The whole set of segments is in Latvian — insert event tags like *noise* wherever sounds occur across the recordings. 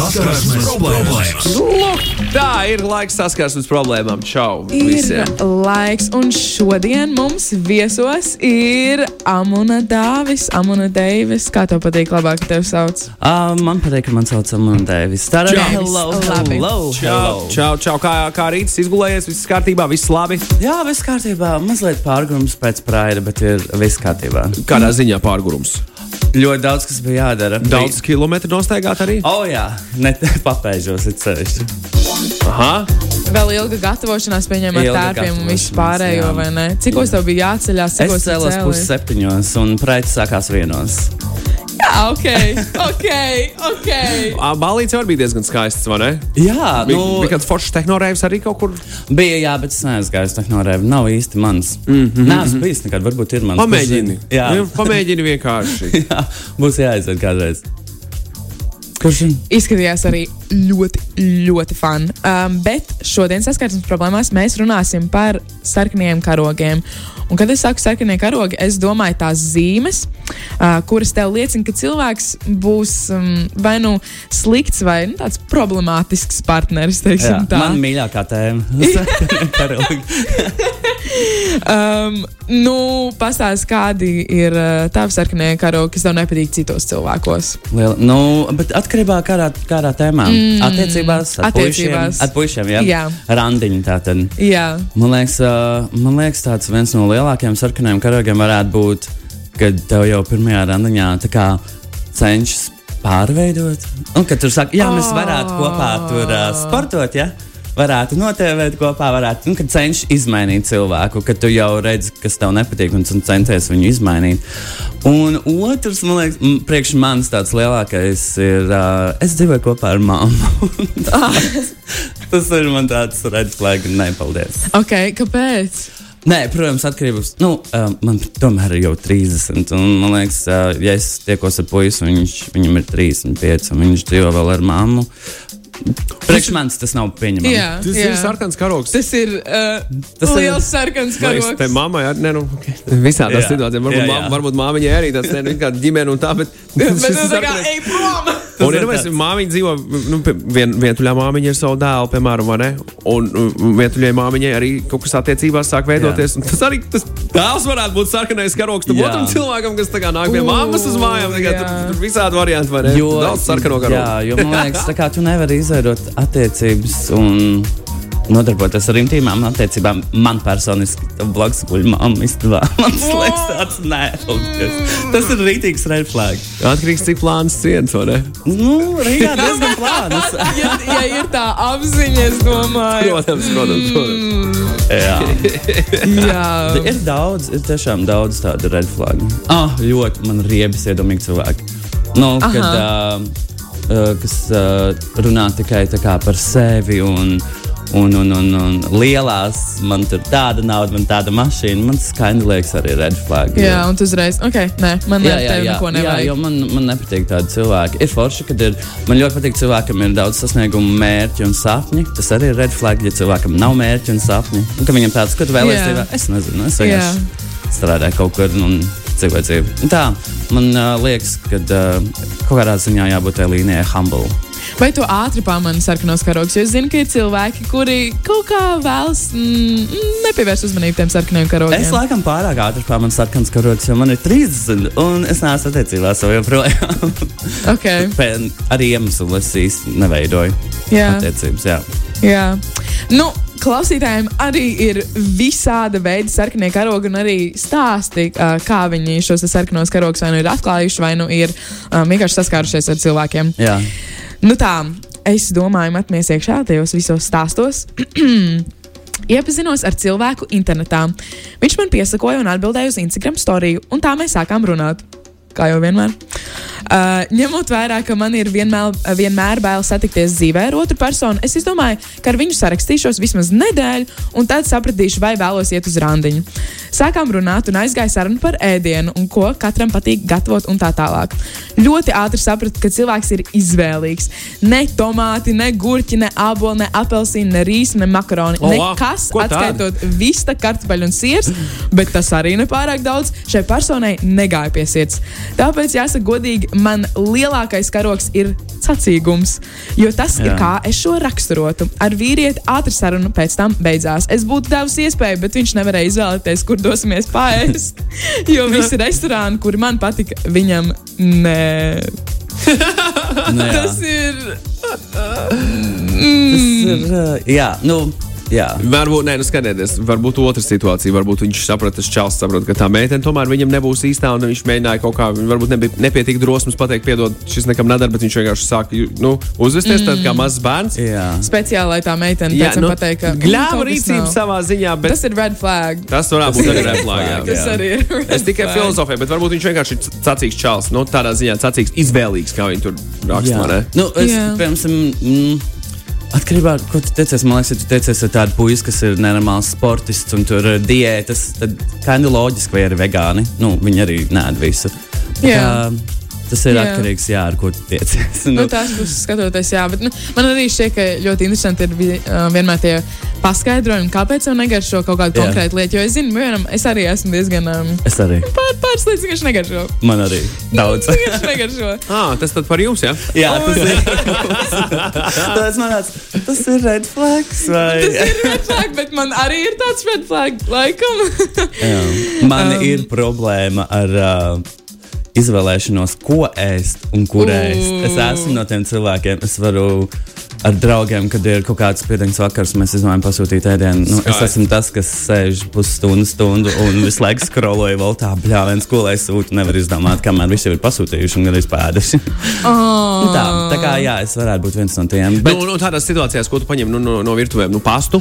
Saskarsmes problēmas. Nu, tā ir laiks saskarsmes problēmām. Čau! Ir visiem. laiks, un šodien mums viesos ir Amuna Dāvis, Amuna Deivis. Kā tev patīk, labāk, tevi sauc? Uh, man patīk, ka man sauc Amanda Dēvis. Tā ir Čau. hello, Labi. hello, Čau, čau, čau. Kā, kā rīts izgulējies? Viss kārtībā, viss labi. Jā, viss kārtībā. Mazliet pārgrums pēc praida, bet ir viss kārtībā. Kādā ziņā pārgurums? Ļoti daudz, kas bija jādara. Daudz kilometru nostaigāt arī. O, oh, jā, ne *laughs* papēžos, ir sevišķi. Aha. Vēl ilga gatavošanās, pieņemot Ilga tērpiem un visu pārējo, jā. vai ne? Cikos tev bija jāceļās? Es Cikos tu cēlos pusseptiņos, un praids sākās vienos. Jā, ok, ok, ok. Ā, Balīts jau bija diezgan skaists, vai ne? Jā, Bija, nu, bija kāds foršs tehnorēvs arī kaut kur. bija, jā, bet es neaizgāju uz tehnorēvu. Nav īsti mans. Mm -hmm. Nē, es bijis nekad, varbūt ir mans. Pamēģini. Zina? Jā, Nu, Pamēģini vienkārši. *laughs* jā būs jāaiziet kādreiz. Kurš? Izskatījās arī ļoti, ļoti fun. Um, bet šodien saskarsmes problēmās mēs runāsim par sarkaniem karogiem. Un, kad es saku sarkanie karogi, es domāju tās zīmes, uh, kuras tev liecina, ka cilvēks būs um, vai nu slikts, vai nu, tāds problemātisks partneris. Jā, tā. man mīļākā tēma. *laughs* *laughs* Um, nu, pastāsti, kādi ir uh, tavi sarkanie karogi, kas tev nepatīk citos cilvēkos. Liela, nu, bet atkarībā no kādā, kādā tēmā. Mm, attiecībās ar attiecībās. puišiem. Ar puišiem jā. Jā. Randiņi tātad. Jā, Man liekas, uh, man liekas, tāds viens no lielākajiem sarkanajiem karogiem varētu būt, kad tev jau pirmajā randiņā tā kā cenšas pārveidot. Un kad tur saka, jā, mēs varētu kopā tur uh, sportot, ja? Varētu notēvēt kopā, varētu, un kad cenšas izmainīt cilvēku, kad tu jau redzi, kas tev nepatīk, un tu centies viņu izmainīt. Un otrs, man liekas, priekš manis tāds lielākais ir, uh, es dzīvoju kopā ar mammu. *laughs* Tas ir man tāds red flag, un nepaldies. ok, kāpēc? Nē, protams, atkarības. Nu, uh, man tomēr ir jau 30. Un, man liekas, uh, ja es tiekos ar puisi, un viņš, viņam ir 35, un viņš dzīvo vēl ar mammu. Priekš manis tas nav pieņemami. Jā, Tas jā. ir sarkans karogs. Tas ir uh, Tas tas ir- liels sarkans Man liekas, karogs. Te mammai arī ne, nu, okay. visādās Jā. situācijās. Varbūt, Jā, jā, jā. varbūt māmiņai arī tāds ne, nu, kā ģimene un tā, bet, *laughs* Bet tu ir tā Un, ir tāds. māmiņa dzīvo, nu, vien, vientuļā māmiņa ir savu dēlu, piemēram, vai ne? Un vientuļai māmiņai arī kaut kas attiecībās sāk veidoties. Tas arī tas dēls varētu būt sarkanais karogs tam otram cilvēkam, kas tā kā nāk pie Ū, mammas uz mājām. tā kā. Tur, tur visādi varianti, ne? Jo, Daudz sarkano karogu. jā, jo man liekas, tā kā tu nevari izveidot attiecības un nodarboties ar intīmām attiecībām. Man personiski blakus guļ mamma istabā. *laughs* Man liekas, tāds nē. Tas ir rītīgs red flag. Atkarīgs cik plāns ciens, vai ne? Nu, Rīgā diezgan plānas. *laughs* Ja, ja ir tā apziņa, es domāju, Protams, protams. protams. Jā. *laughs* jā. Ir daudz, ir tiešām daudz tādu red flagu. Ah, ļoti man riebas iedomīgi cilvēki. Nu, kad, uh, kas uh, runā tikai tā kā par sevi un, un, un, un, un lielās, man tur tāda nauda, man tāda mašīna. Man skaidri liekas arī red flag. Jā, un tu uzreiz, ok, nē, man Jā, jā, jā, neko jā, nevajag. jo man, man nepatīk tādi cilvēki. Ir forši, kad ir. Man ļoti patīk cilvēkam, ir daudz sasniegumu, mērķu un sapņu. Tas arī ir red flag, ja cilvēkam nav mērķu un sapņu. Un, ka viņam tāds, ko tu vēlēsies Jā. es nezinu. Es Jā. vienkārši strādāju kaut kur un dzīvi. Un Tā, man uh, liekas, ka uh, kaut kādā ziņā jābūt tai līnijai humble. Vai tu ātri pamani sarkanos karogus? Jo es zinu, ka ir cilvēki, kuri kaut kā vēlas mm, mm, nepievērst uzmanību tiem sarkaniem karogiem. Es laikam pārāk ātri pārmanu sarkans karogs, jo man ir 30 un es neesmu attiecībās vēl joprojām. *laughs* okay. Pēc arī iemeslu es īsti neveidoju Jā. attiecības. Jā. Jā. Nu, klausītājiem arī ir visāda veida sarkanie karogi, un arī stāsti, kā viņi šos sarkanos karogus vai nu ir atklājuši, vai nu ir vienkārši saskārušies ar cilvēkiem. Jā. Nu tā, es domāju, metmies iekšā tajos visos stāstos. *clears throat* Iepazinos ar cilvēku internetā. Viņš man piesakoja un atbildēja uz Instagram storiju, un tā mēs sākām runāt. Kā jau vienmēr. Uh, ņemot vērā, ka man ir vienmēr, vienmēr bail satikties dzīvē ar otru personu, es domāju, ka ar viņu sarakstīšos vismaz nedēļu, un tad sapratīšu, vai vēlos iet uz randiņu. Sākām runāt un aizgāja saruna par ēdienu, un ko katram patīk gatavot, un tā tālāk. Ļoti ātri sapratu, ka cilvēks ir izvēlīgs. Ne tomāti, ne gurķi, ne aboli, ne apelsīni, ne rīsi, ne makaroni. Oh, Nekas, atskaitot vista, kartupeļu un sirs, bet tas arī nepārāk daudz šai personai negāja pie sirds. Tāpēc, jāsaka, godīgi, man lielākais karoks ir sacīgums. Jo tas Jā. ir kā es šo raksturotu. Ar vīrieti ātri saruna pēc tam beidzās. Es būtu devusi iespēju, bet viņš nevarēja izvēlēties, kur dosimies pāriest. *laughs* jo visi restorāni, kuri man patika, viņam nē. Nu, *laughs* jā. Tas ir. Tas ir, uh, jā, nu, jā. Varbūt, nē, nu skatieties, varbūt otra situācija. Varbūt viņš saprata, tas čels saprot, ka tā meitene tomēr viņam nebūs īstā, un viņš mēģināja kaut kā, varbūt nebija nepietīk drosmes pateikt, piedod, šis nekam nedara, bet viņš vienkārši sāka nu, uzvesties mm. kā mazs bērns. jā. Speciāli, lai tā meitene pēc tam pateikt, ka gļāva "Mm, kas rīcība nav." savā ziņā, bet Tas ir red flag. tas varētu būt arī replāgā. Tas Jā. arī ir. red Es tikai flag. filozofēju, bet varbūt viņš vienkārši ir sacīks čels. Nu, tādā ziņā sacīks, izvēlīgs, kā viņi tur raksta. Nu, es, Jā. piemēram, mm, atkarībā no tā, ko tu teicies, man liekas, ja tu teicies ar tādu puisi, kas ir nenormāls sportists un tur ir diētas, tad kā nu loģiski, vai arī vegāni. Nu, viņi arī nē, visu. Tā Jā. kā Tas ir Jā. atkarīgs no tā, ar ko tu tiecies. *laughs* Nu, tās puses skatoties, jā, bet nu, man arī šķiet, ka ļoti interesanti ir uh, vienmēr tie paskaidrojumi, kāpēc jau negaršo kaut kādu Jā. konkrētu lietu. Jo es zinu, vienam, es arī esmu diezgan um, es arī. pār, pāris lietas, kas negaršo. Man arī daudz. *laughs* Vienkārši negaršo. *laughs* Ah, tas tad par jums, jā? Jā, tas ir. tas, man tāds, tas ir red flags. Vai? Tas ir red flag, bet man arī ir tāds red flag, laikam. Man um, ir problēma ar uh, izvēlēšanos, ko ēst un kur ēst. Es esmu no tiem cilvēkiem, es varu. Ar draugiem, kad ir kaut kāds spiediens vakars, mēs izdomājam pasūtīt ēdienu. Nu, es esmu tas, kas sēž pusstundu, stundu un visu laiku skroloju vēl tā, bļāviens, ko lai sūtu. Nevar izdomāt, kamēr visi jau ir pasūtījuši un gan izpēduši. Oh. tā, tā kā jā, es varētu būt viens no tiem. Bet... Bet, Nu, nu, tādās situācijās, ko tu paņem nu, no, no virtuvēm, nu, pastu.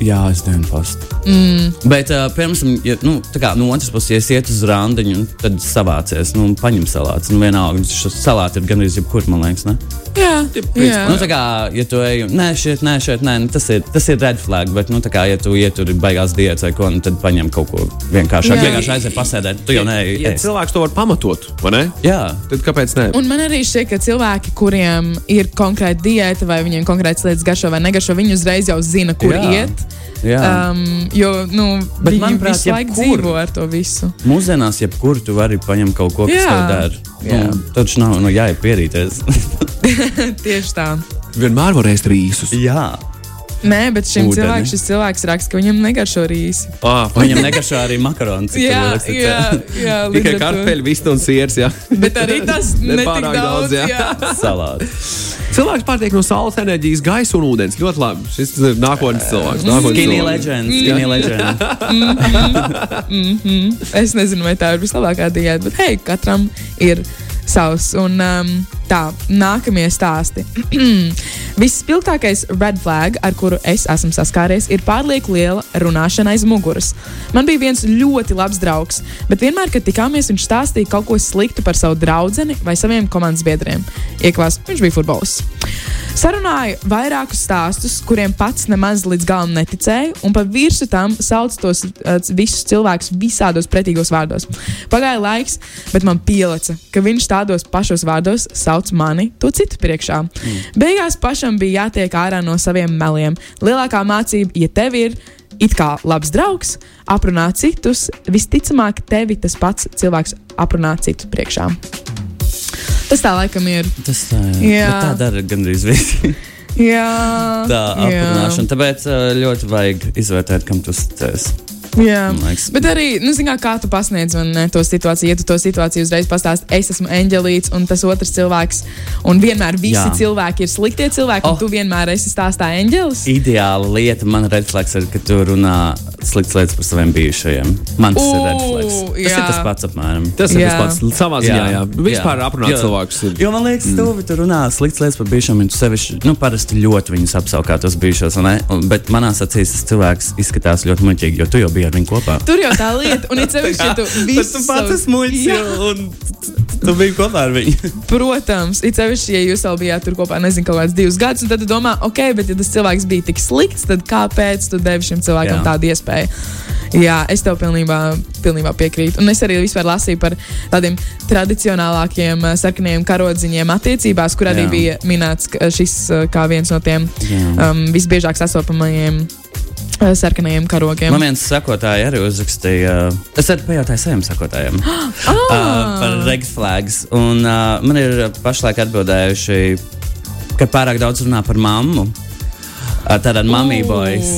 Jā, es dienu pastu. Mm. Bet, uh, piemēram, ja, nu, kā no otras puses, ja es ietu uz randiņu, tad savācies, nu, paņem salātu. Nu, vienalga, šis salāts ir gan arī jebkur, man liekas, ne? Jā, jā. Nu, tā kā, ja tu ej, nē, šeit, nē, šeit, nē, nu, tas ir, tas ir red flag, bet, nu, tā kā, ja tu ietur beigās diētas vai ko, nu, tad paņem kaut ko vienkāršāk. Jā. Vienkārši aiziet pasēdēt, tu jau neej. Ja ēst. cilvēks to var pamatot, vai ne? Jā, Tad kāpēc ne? Un man arī šķiet, ka cilvēki, kuriem ir konkrēta diēta vai viņiem konkrētas lietas garšo vai negaršo, viņi uzreiz jau zina, kur Jā. iet. Um, jo nu, Bet, viņi manuprāt, visu laiku jebkur. dzīvo ar to visu. Mūsdienās, jebkur tu vari paņemt kaut ko, kas Jā. tev der. Nu, taču nav, nu, jāiet pierīties. *laughs* Tieši tā. Vienmēr var ēst rīsus. jā. Nē, bet šim Ūdeni. cilvēkam šis cilvēks raksta, ka viņam negaršo rīsi. Ah, Viņam negaršo arī makarons. Jā, jā, jā līdz Tikai kartupeļi, vista un siers. Jā. Bet arī tas *laughs* Ne netik pārāk daudz. daudz, jā. jā. *laughs* Salāts. Cilvēks pārtiek no saules enerģijas, gaisa un ūdens. Ļoti labi. Šis ir nākotnes cilvēks. Nākotnes Skinny cilvēks. legend. Skinny legend. *laughs* Es nezinu, vai tā ir vislabākā diēta, bet hei, katram ir savs. Un um, tā, nākamie stāsti. *clears throat* Visspilgtākais red flag, ar kuru es esmu saskāries, ir pārlieku liela runāšana aiz muguras. Man bija viens ļoti labs draugs, bet vienmēr, kad tikāmies, viņš stāstīja kaut ko sliktu par savu draugu vai saviem komandas biedriem. Ieklās, viņš bija futbolists. Sarunāju vairākus stāstus, kuriem pats nemaz līdz galam neticēju, un pa virsmu tam sauc tos uh, visus cilvēkus visādos pretīgos vārdos. Pagāja laiks, bet man pielica, ka viņš tādos pašos vārdos sauc mani to citu priekšā. Mm. Beigās pašam bija jātiek ārā no saviem meliem. Lielākā mācība, ja tev ir it kā labs draugs, aprunā citus, visticamāk, tevi tas pats cilvēks aprunā citu priekšā. Tas tā laikam ir. Tas tā, jā. Jā. Tā dara gandrīz visi. Jā, Tā aprunāšana. Tāpēc ā, ļoti vajag izvērtēt, kam tu sties. Jā, bet arī, nu, zin, kā, kā tu pasniedz man ne, to situāciju. Ja tu to situāciju uzreiz pastāsti, es esmu eņģelīts, un tas otrs cilvēks, un vienmēr visi Jā. Cilvēki ir sliktie cilvēki, oh. Un tu vienmēr esi stāstā eņģelis. Ideāla lieta man redflex ir, ka tu runā sliktas lietas par saviem bijušajiem. Man tas Ū, ir redflex. Tas jā. ir tas pats apmēram. Tas ir Jā. tas pats savā ziņā. Jā. Vispār jā. aprunāt Jo- cilvēkus. ir- Jo man liekas, mm. tu runā sliktas lietas par bijušiem, un tu sevišķi, nu, parasti ļoti viņus apsaukā tos bijušos, vai ne? Un- Bet manā acīs tas cilvēks izskatās ļoti muļķīgi, jo tu jau biji ar viņu kopā. Tur jau tā lieta, un it sevišķi, ja tu visu savu- Jā. un tu biji kopā ar viņu. Protams, it sevišķi, ja jūs vēl bijāt tur kopā, nezinu, kaut kādus divus gadus, un tad tu domā, ok, bet ja tas cilvēks bija tik slikts, tad kāpēc tu devi šim cilvēkam Jā. Tādu iespēju? Jā, es tev pilnībā, pilnībā piekrītu. Un es arī vispār lasīju par tādiem tradicionālākiem eh, sarkaniem karodziņiem attiecībās, kur arī Jā. bija minēts šis eh, kā viens no tiem Jā. um, visbiežāk sastopamajiem sarkanajiem karogiem. Man viens sekotāji arī uzrakstīja, es arī pajautāju saviem sekotājiem *gasps* Ah! uh, par red flags. Un uh, man ir pašlaik atbildējuši, ka pārāk daudz runā par mammu. Uh, Tādā mammy boys.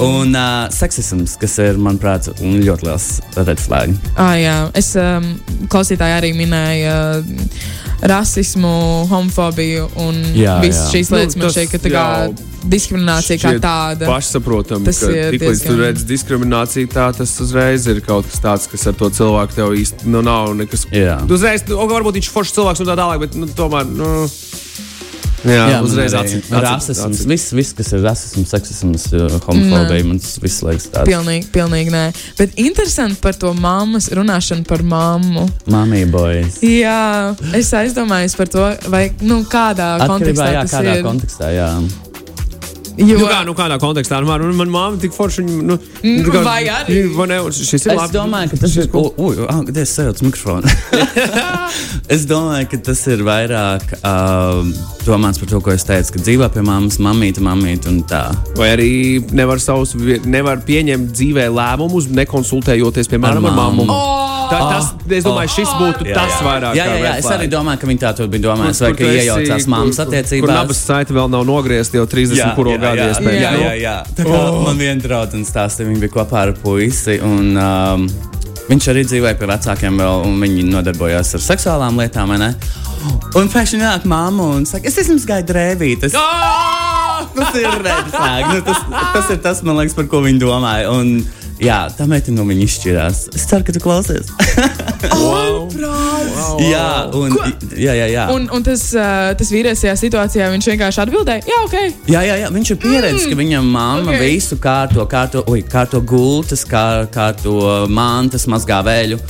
Un uh, seksisms, kas ir, manuprāt, ļoti liels red flag. Ah, jā, es um, klausītāji arī minēju uh, rasismu, homofobiju un visas šīs Nu, lietas. Man tas šķiet, ka tā kā diskriminācija kā tāda. Pašsaprotami, Tas ka tiklīdz tu redz diskrimināciju, tā tas uzreiz ir kaut kas tāds, kas ar to cilvēku tev īsti nu, nav nekas. Jā. Tu uzreiz, nu, varbūt viņš ir foršs cilvēks un tā tālāk, bet nu, tomēr. Nu, Jā, jā uzreiz acīm. Rasisms, viss, viss, kas ir rasisms, seksisms, uh, homofobija, man tas viss liekas tāds. Pilnīgi, pilnīgi nē. Bet interesanti par to mammas runāšanu par mammu. Mammy boys. Jā, es aizdomājos par to, vai nu, kādā Atkarībā, kontekstā jā, kādā ir. kontekstā, jā. Jo, Nu, kā, nu, kādā kontekstā ar mani? Man māte tik forši. viņa, Nu, Mm, kā- vai arī? Vai ne? Šis ir Es labi. domāju, ka tas ir. Ui, ui, ah, kad es sajaucu mikrofonu. *laughs* es domāju, ka tas ir vairāk uh, domāts par to, ko es teicu, ka dzīvo pie mammas, mamīte, mamīte un tā. Vai arī nevar, savus, nevar pieņemt dzīvē lēmumus, nekonsultējoties, piemēram, ar Ar mammu. mammu. Tā, tas, es domāju, šis būtu Jā, tas jā. vairāk. Jā, jā, jā, red es arī domāju, ka viņi tā to bija domājuši, vai ka iejaucās mammas kur- Kur attiecībās. nabas saite vēl nav nogriezta jau 30 kuro gadu jā, iespējams. jā, jā, jā. Tā kā oh. man viena draudzene stāstīja, viņa bija kopā ar puisi. Un, um, viņš arī dzīvoja pie vecākiem, vēl, un viņi nodarbojās ar seksuālām lietām. vai ne? Un pēkšņi nāk mamma un saka, es esmu gājis drēbītes. Tas ir red flag. Nu, tas, tas ir tas, man liekas, par ko viņi domāja. Un, jā, tā meitene no viņa izšķirās. Es ceru, ka tu klausies. *laughs* Wow. jā, un, jā, jā, jā. Un, un tas, uh, tas vīrietis tajā situācijā viņš vienkārši atbildēja, jā, ok. Jā, jā, jā, viņš ir pieredzējis, mm. ka viņam mamma ok. okay. visu kārto, kārto, ui, kārto gultas, kā, kārto mantas, mazgā vēļu.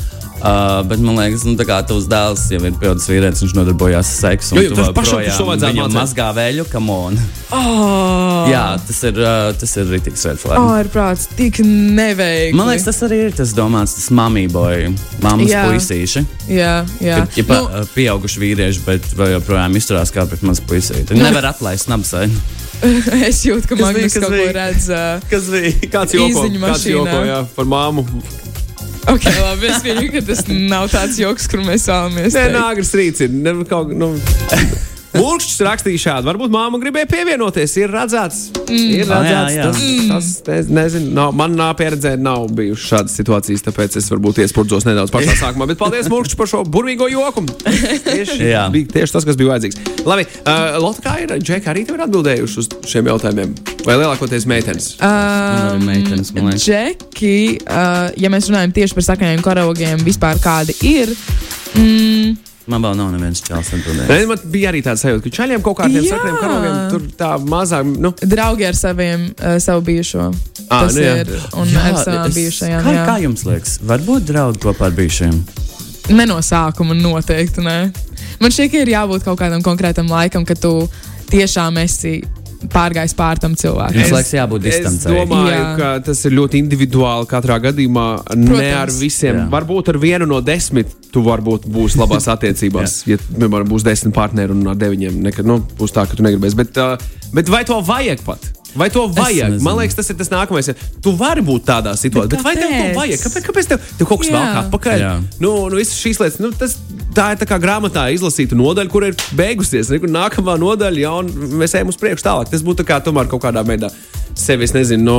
Uh, bet man liekas, nu, kā tavs dēls jau ir pieaugušs vīrietis, viņš nodarbojas ar seksu. Jo, un jo, tu tas pašam to vajadzētu viņam mazgā vēļu, come on. Oh, Jā, tas ir, uh, tas ir rītīgs red flag. oh, ir prāts, tik neveikli. Man liekas, tas arī ir tas domāts, tas mammy boy, mammas Jā. puisīši. jā, jā. Kad ir Nu, nu, pieauguši vīrieši, bet vēl joprojām izturās kā pret mazu puisīti. Viņi nevar atlaist nabasai. *laughs* es jūtu, ka Kas Magnus bija, kas kaut ko redz. Uh, Kas bija? Kāds joko, kāds joko jā, par māmu? Ok, labi, es pieņemu, ka tas nav tāds joks, kur mēs vēlamies. Nē, nāgras rīts ir. Ne, kaut, nu. *laughs* Mūžs rakstīja šādi. Varbūt māma gribēja pievienoties. Ir redzēts, mm. ir Ah, jā, redzēts jā. tas, tas es nezinu, nav, man nav pieredzē, nav bijušas šādas situācijas, tāpēc es varbūt iespurdzos nedaudz pašā *laughs* sākumā. Bet paldies, Mūžs, par šo burvīgo joku. Tieši, Jā. bija tieši tas, kas bija vajadzīgs. Labi, uh, Lotte, kā ir? Džeka arī tev ir atbildējuši uz šiem jautājumiem? Vai lielākoties meitenes? Arī meitenes. Džeki, uh, ja mēs runājam tieši par saknējiem karogiem, vispār kādi ir. Mm, Man vēl nav neviens čels atbildējis. Nē, man bija arī tāds sajūta, ka čaļiem kaut kādiem sakriem karogiem tur tā mazāk. Nu, draugi ar saviem, uh, savu bijušo. Ā, Tas nu jā. ir. Un jā, ar savām es- bijušajām. Kā, jā. kā jums liekas, varbūt draugi kopā ar bijušajiem? Ne no sākuma noteikti. Ne. Man šķiet, ka ir jābūt kaut kādam konkrētam laikam, kad tu tiešām esi pārgājis pār tam cilvēkam. Mums liekas, jābūt Es distancē. domāju, Jā. ka tas ir ļoti individuāli katrā gadījumā. Protams. Ne ar visiem. Jā. Jā. Varbūt ar vienu no desmit tu varbūt būsi labās *laughs* attiecībās. ja, piemēram, būs desmit partneri un ar deviņiem nekad nu, būs tā, ka tu negribēsi. Bet, uh, bet vai to vajag pat? Vai to vajag? Man liekas, tas ir tas nākamais. Tu vari būt tādā situācijā, bet, bet vai tev to vajag? Kāpēc, kāpēc tev, tev kaut kas vēl kā atpakaļ? Jā. Nu, nu, visas šīs lietas, nu, tas, tā ir tā kā grāmatā izlasīta nodaļa, kur ir beigusies. Kur nākamā nodaļa, ja mēs ejam uz priekšu tālāk. Tas būtu tā kā tomēr kaut kādā veidā sevi, es nezinu. No,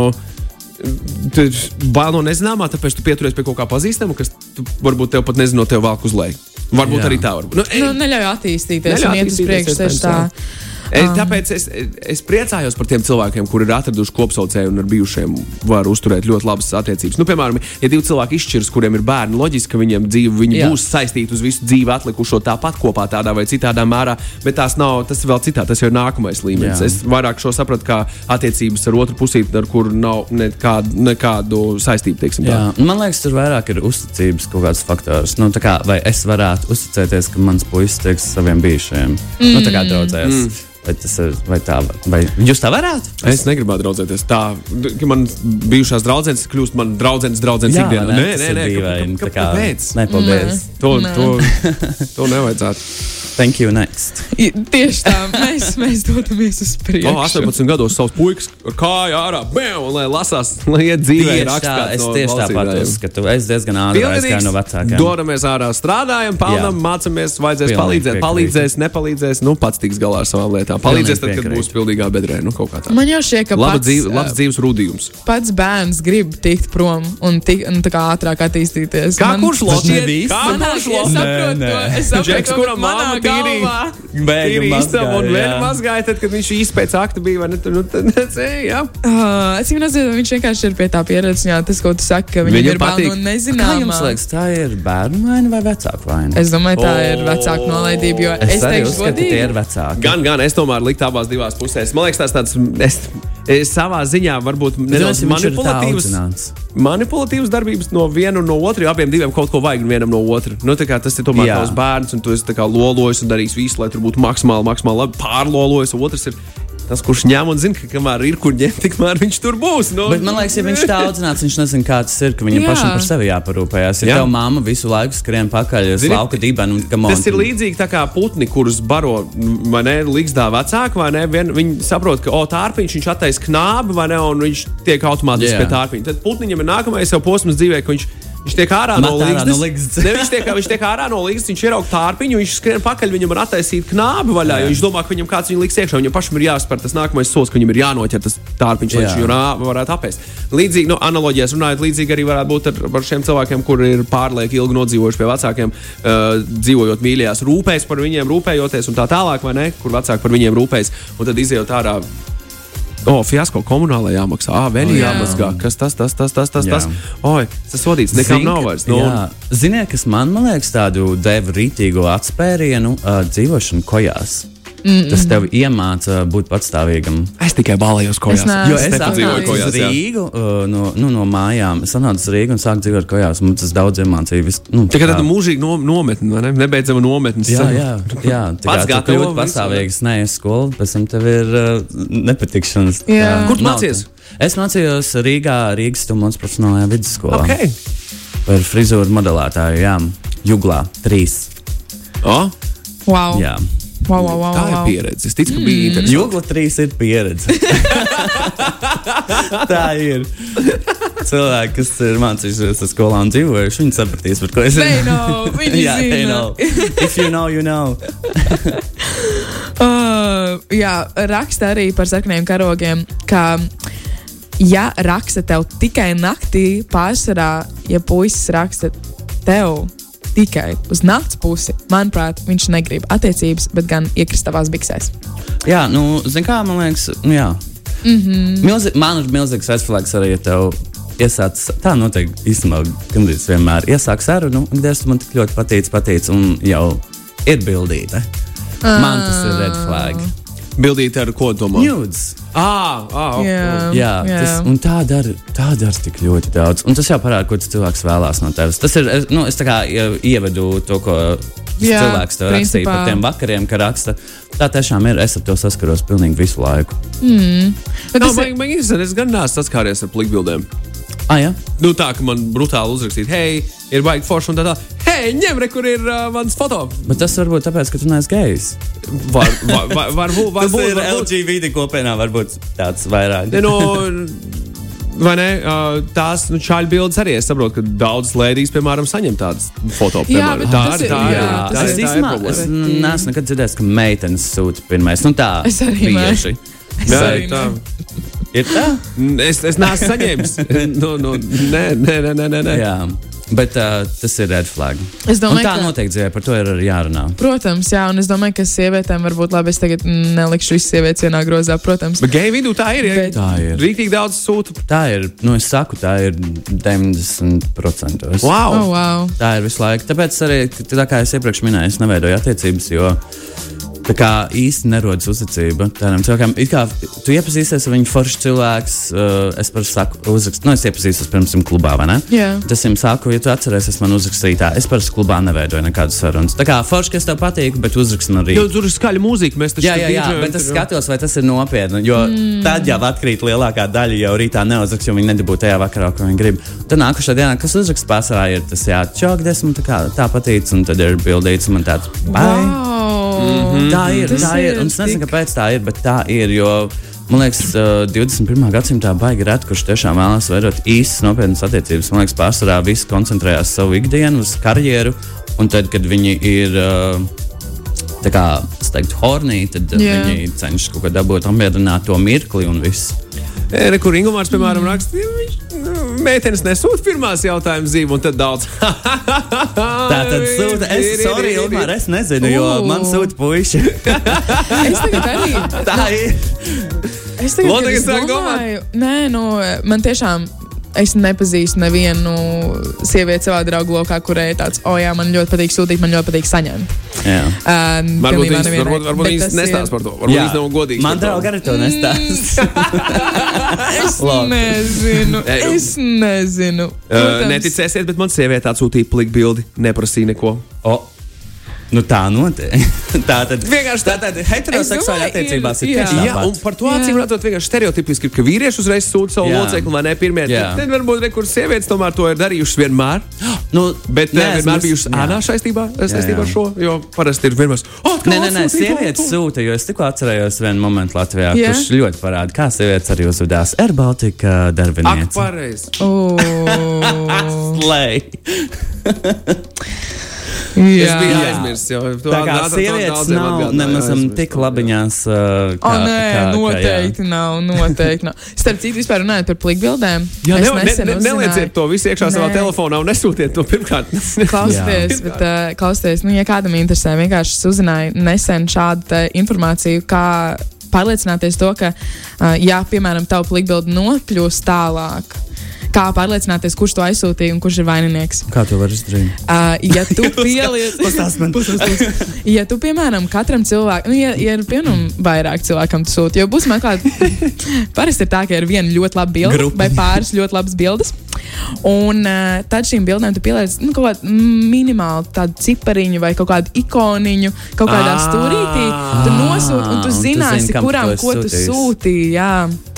Tu ir bail no nezināmā, tāpēc tu pieturies pie kaut kā pazīstama, kas tu, varbūt tev pat nezina, no tev vēl uz leju. Varbūt Jā. Arī tā. Varbūt. Nu, ej, Nu, neļauj attīstīties Neļauj un iet uz attīstīties, priekšu tieši tā. iespējams, E, Tāpēc es, es priecājos par tiem cilvēkiem, kuri ir atraduši kopsaucēju un ar bijušiem var uzturēt ļoti labas attiecības. Nu, piemēram, ja divi cilvēki izšķiras, kuriem ir bērni, loģiski, ka viņiem dzīve viņi būs saistīti uz visu dzīvi atlikušo tāpat kopā tādā vai citādā mērā, bet tās nav, tas ir vēl citā, tas jau ir nākamais līmenis. Jā. Es vairāk šo sapratu kā attiecības ar otru pusīti, ar kuru nav nekādu, nekādu saistību, teiksim man liekas, tur vairāk ir uzticības kaut kāds faktors. Nu, kā, vai es varētu uzticēties, ka mans puisis teiks saviem bijušajiem, mm. nu, tā kā draudzēs. Mm. Vai tas ir vai tā, vai jūs tā varētu? Es negribētu draudzēties tā, ka man bijušās draudzenes kļūst par draudzenes draudzes Jā, ikdienā. vai Nē, Tas nē, ir nē, dīvaini, kā- tā kā- kāpēc? Nē, paldies. To, Nē. to, to nevajadzētu. Thank you, next. I- Tieši tā, mēs, mēs dodamies uz priekšu. 18 gados savs puikas ar kāju ārā, bam, lai lasās, lai iet dzīvē. Tieši tā, es tieši tāpat uzskatu. Es diezgan ātri aizgāju no vecākiem. Dodamies ārā, strādājam, pelnām, Jā. mācāmies, vajadzēs Pilnīgi palīdzēt. piekrītu. Palīdzēs, nepalīdzēs, nu pats tiks galā ar savām lietām. Palīdzēs tad, kad būs pilnīgā bedrē, nu kaut kā tā. Man jau šķiet, ka Laba pats, dzīve, labs dzīves rudījums. pats bērns grib tikt prom un, tik, un tā kā ātrāk attīstīties. Kā Man- kurš visi. Kā kurš nē. es saprotu, kuram manā tīri- Ir īstama un vēl mazgāja, tad, kad viņš īsti pēc akta bija. vai Ne, tad, nu, tad, *laughs* jā. Uh, es viņu nezinu, viņš vienkārši ir pie tā pieredzes. Jā, tas, ko tu saki, ka viņam Viņam ir bail patīk. no Kā jums liekas, tā ir bērnu vaina vai vecāku vaina? Es domāju, tā ir O. vecāka nolaidība. Jo es, es, teikšu, ka tie ir vecāki. Gan, gan es tomēr liktu abās divās pusēs. Man liekas, tas tāds es savā ziņā varbūt nedaudz audzināts. Manipulatīvas darbības no viena un no otra, jo abiem diviem kaut ko vajag vienam no otra. Nu, tas ir tomēr tavs bērns, un tu esi lolojis un darījis visu, lai tur būtu maksimāli, maksimāli labi pārlolojis. Otrs ir tas, kurš ņem un zina, ka kamēr ir kur ņemt, tikmēr viņš tur būs. Nu, Bet man liekas, ja viņš tā audzināts, viņš nezina, kā tas ir, ka viņam Jā. pašam par sevi jāparūpējas. Ja Jā. tev mamma visu laiku skrien pakaļ uz lauka dibenu, kam Tas ir līdzīgi tā kā putni, kurus baro ne, līgzdā vecāki, vai ne? Vien, viņi saprot, ka o, tārpiņš viņš attaisa knābi, vai ne, un viņš tiek automātiski pie tārpiņa. Tad putniņam ir nākamais jau posms dzīvē, ka viņš, viņš tiek ārā Met no ārā līgzdas. no ligzdas. Ne, viņš, tiek, viņš tiek ārā no līgzdas, viņš ieraug tārpiņu, viņš skrien pakaļ, viņam var attaisīt knābi vaļā, viņš domā, ka viņam kāds viņu liks iekšā. Viņam pašam ir jāspēr tas nākamais solis, ka viņam ir jānoķer tas tārpiņš, lai viņš viņu rā- varētu apēst. Līdzīgi, nu, analoģijās runājot, līdzīgi arī varētu būt ar, ar šiem cilvēkiem, kuri ir pārlieku ilgi nodzīvojuši pie vecākiem, uh, dzīvojot mīļajās, rūpēs par viņiem, rūpējoties un tā tālāk, vai ne? Kur vecāki par viņiem rūpēs, un tad izējot ārā. O, oh, fiasko komunālajā jāmaksā, ah, vēl Jā. jāmazgā. Kas tas, tas, tas, tas, tas, tas. Oi, tas sodīts, nekam Zini, nav vairs. Nu, jā. Ziniet, kas man, man liekas, tādu deva rītīgu atspērienu uh, dzīvošanu kojās. Mm. Tas tev iemāca būt patstāvīgam. es tikai balējos. Es neesmu Jo es uz jā. Rīgu uh, no, nu, no mājām. Es atnācu uz Rīgu un sāku dzīvot kojās. Man tas daudz iemācīja. Vis, nu, Tā kā tāda mūžīga no, nometne, vai ne? Nebeidzama nometne. Jā, jā, jā. *laughs* Tā Pats kā tu kļūsi visu, pastāvīgs, neesi skolu, pēc tam tev ir uh, nepatikšanas. Jā. Kur tu tā. Es mācījos Rīgā, Rīgas Tumons profesionālajā vidusskolā. Okay. Par frizūru modelētāju, jā, Juglā, trīs. Oh, Wow. Jā. Wow, wow, wow, tā ir pieredze. Es ticu, ka bija interesanti. Jugla trīs ir pieredze. *laughs* tā ir. Cilvēki, kas ir mācījušies skolā un dzīvojuši, viņi sapratīs, par ko es know, viņi jā, zina. know. If you know, you know. *laughs* Uh, jā, raksta arī par sarkaniem karogiem, ka, ja raksta tev tikai naktī, pārsvarā, ja puisis raksta tev tikai uz nakts pusi, manuprāt, viņš negrib attiecības, bet gan iekrist tavās biksēs. Jā, nu, zini, kā man liekas, nu, jā. Mm. -hmm. Milzi, man ir milzīgs aizflēks arī, ja tev iesāc, tā notiek īstenībā gandrīz vienmēr. Iesāk sarunu, un tas man tik ļoti patīk, patīk, un jau ir bildīte. Man tas ir red flag. Bildīt ar ko domā? Nudes. Ah, ah, ok. Jā, Jā, jā. Tas, un tā dara, tā dara tik ļoti daudz. Un tas jau parāda, ko tas cilvēks vēlās no tevis. Tas ir, nu, es tā kā ie- ievedu to, ko Jā, cilvēks tev rakstīja par tiem vakariem, ka raksta. Tā tiešām ir. Es ar to saskaros pilnīgi visu laiku. Bet Nav, tas man, ir, man interesanti, es gan neesmu saskāries ar plikbildēm. Ah, jā? Nu, tā, ka man brutāli uzrakstīt, hei, ir baigi forši un tā tā. Hei, ņem, re, kur ir uh, mans foto. Bet tas varbūt tāpēc, ka tu neesi gejs. Var, var, var, varbūt, *laughs* Tas varbūt, ir varbūt. LGBT kopienā, varbūt tāds vairāk. Nu, *laughs* vai ne? Tās nu, čāļu bildes arī es saprotu, ka daudzas lēdijas, piemēram, saņem tādas foto. Piemēram. bet tā, tas ir, ir- tā, ir, jā, tā, tas ir, ir īstenībā es neesmu nekad dzirdējis, ka meitenes sūta pirmais. Nu, tā bieži. es Jā, arī tā. ne. Ir tā? Es, es neesmu saņēmis. nu, nu, nē, nē, nē, nē, nē. nē. Jā. Bet uh, tas ir red flag. Es Un domāju, tā ka- noteikti dzīvē, par to ir arī jārunā. Protams, jā, un es domāju, ka sievietēm varbūt labi, es tagad nelikšu visas sievietes vienā grozā, protams. Bet geju vidū tā ir. Ja? Bet- Tā ir. Rīktīgi daudz sūta. Tā ir, nu, es saku, tā ir 90%. Wow! Oh, wow. Tā ir visu laiku. Tāpēc arī, tā kā es iepriekš minēju, es neveidoju attiecības, jo tā kā īsti nerodas uzticība tādam cilvēkam. It kā tu iepazīsties ar viņu foršu cilvēku, uh, es parasti saku, uzrakstu, nu, es iepazīstos pirms tam klubā, vai ne? Jā. Tas viņam saku, ja tu atceries, man uzrakstīja tā. Es parasti klubā neveidoju nekādas sarunas. Tā kā forši, kas tev patīk, bet uzrakstu no Jo tur ir skaļa mūzika. Mēs taču Jā, jā, jā, dīdžojam bet es jā. skatos, vai tas ir nopietni. Jo mm. tad jau atkrīt lielākā daļa, jau rītā neuzrakst, jo viņi nedabū tajā vakarā, ko viņi grib. Tad nākamā dienā, kas uzraksts pārsvarā, ir tas, jā, čokdes, man tā, kā, tā patīk, un tad ir bildīts, man tāds, bye. Wow. Tā ir, Tas tā ir. ir Un es nezinu, kāpēc tā ir, bet tā ir. Jo, man liekas, uh, 21. gadsimtā baigi rēt, kurš tiešām vēlas veidot īstas nopietnas attiecības. Man liekas, pārsvarā visi koncentrējās savu ikdienu, uz karjeru. Un tad, kad viņi ir. Uh, Tā kā teiktu, hornī, tad Jā. yeah. viņi cenšas kaut ko dabūt, apmierināt to mirkli un viss. E, kur Ingūns, piemēram, raksta, viņš nu, meitenes nesūta pirmās jautājumas zīmes, un tad daudz. *laughs* Tā tad sūta, es, sorry, Ilmār, es nezinu, jo man sūta puiši. *laughs* Es tagad arī. Tā ir. Es tagad, sāku domāju, nē, nu, man tiešām. Es nepazīstu nevienu sievieti savā draugu lokā, kurai ir tāds, oh, jā, man ļoti patīk sūtīt, man ļoti patīk saņemt. Jā. Um, Varbūt nevienai. varbūt, varbūt tas nestāsta par to. Varbūt viņas nav godīgas. Man draugi arī to nestāsta. *laughs* *laughs* Es nezinu. Es nezinu. Uh, neticēsiet, bet man sieviete atsūtīja pliku bildi, neprasīja neko. O, nu tā notiek. *laughs* tā tad Vienkārši tā tad domāju, attiecībās ir tieši jā. Jā, un par to acīm redzot, vienkārši stereotipiski ka vīrieši uzreiz sūta savu locekli, vai ne? Pirmie, tad, tad varbūt rekurss sievietes tomēr to ir darījušas vienmēr. *gasps* Nu, Bet nē, es vienmēr mus- bijušas ānā saistībā, saistībā jā. ar šo, jo parasti ir vienmēr. Oh, Nē, nē, nē, sievietes sūta, jo es tikko atcerējos vienu momentu Latvijā, Jā? kurš ļoti parāda, kā sievietes arī uzvedās Air Baltica Ak, darbinieci. pareizi. Oh, *laughs* *laughs* Slēj! Es jā. biju Jā. aizmirsis jau. Tu Tā kā atgādināji, to sievietes daudziem nav atgādināji, nemaz tik labiņās. Uh, O, kā, nē, kā- kā, jā. noteikti nav. Noteikti nav. Starp citu, vispār runājot par plikbildēm. Jā, es ne, ne, ne, nelieciet to visu iekšā savā Nē. telefonā un nesūtiet to pirmkārt. *laughs* Klausieties, Jā. bet, uh, klausieties, nu, ja kādam interesē, vienkārši uzzināju nesen šādu informāciju, kā pārliecināties to, ka, uh, ja, piemēram, tavu plikbildi nokļūst tālāk, kā pārliecināties, kurš to aizsūtīja un kurš ir vaininieks. Kā to var izdarīt? Uh, ja tu *laughs* pieliec, Pastāst man. ja tu, piemēram, katram cilvēkam, nu, ja, ja ir piemēram vairāk cilvēkam tu sūti, jo būs meklēt, *laughs* parasti ir tā, ka ir viena ļoti laba bilde Grupa. vai pāris ļoti labas bildes. Un uh, tad šīm bildēm tu pieliec nu, kaut kādu minimālu tādu cipariņu vai kaut kādu ikoniņu, kaut kādā stūrītī. Tu nosūti, un tu zināsi, esi ko tu sūtīji.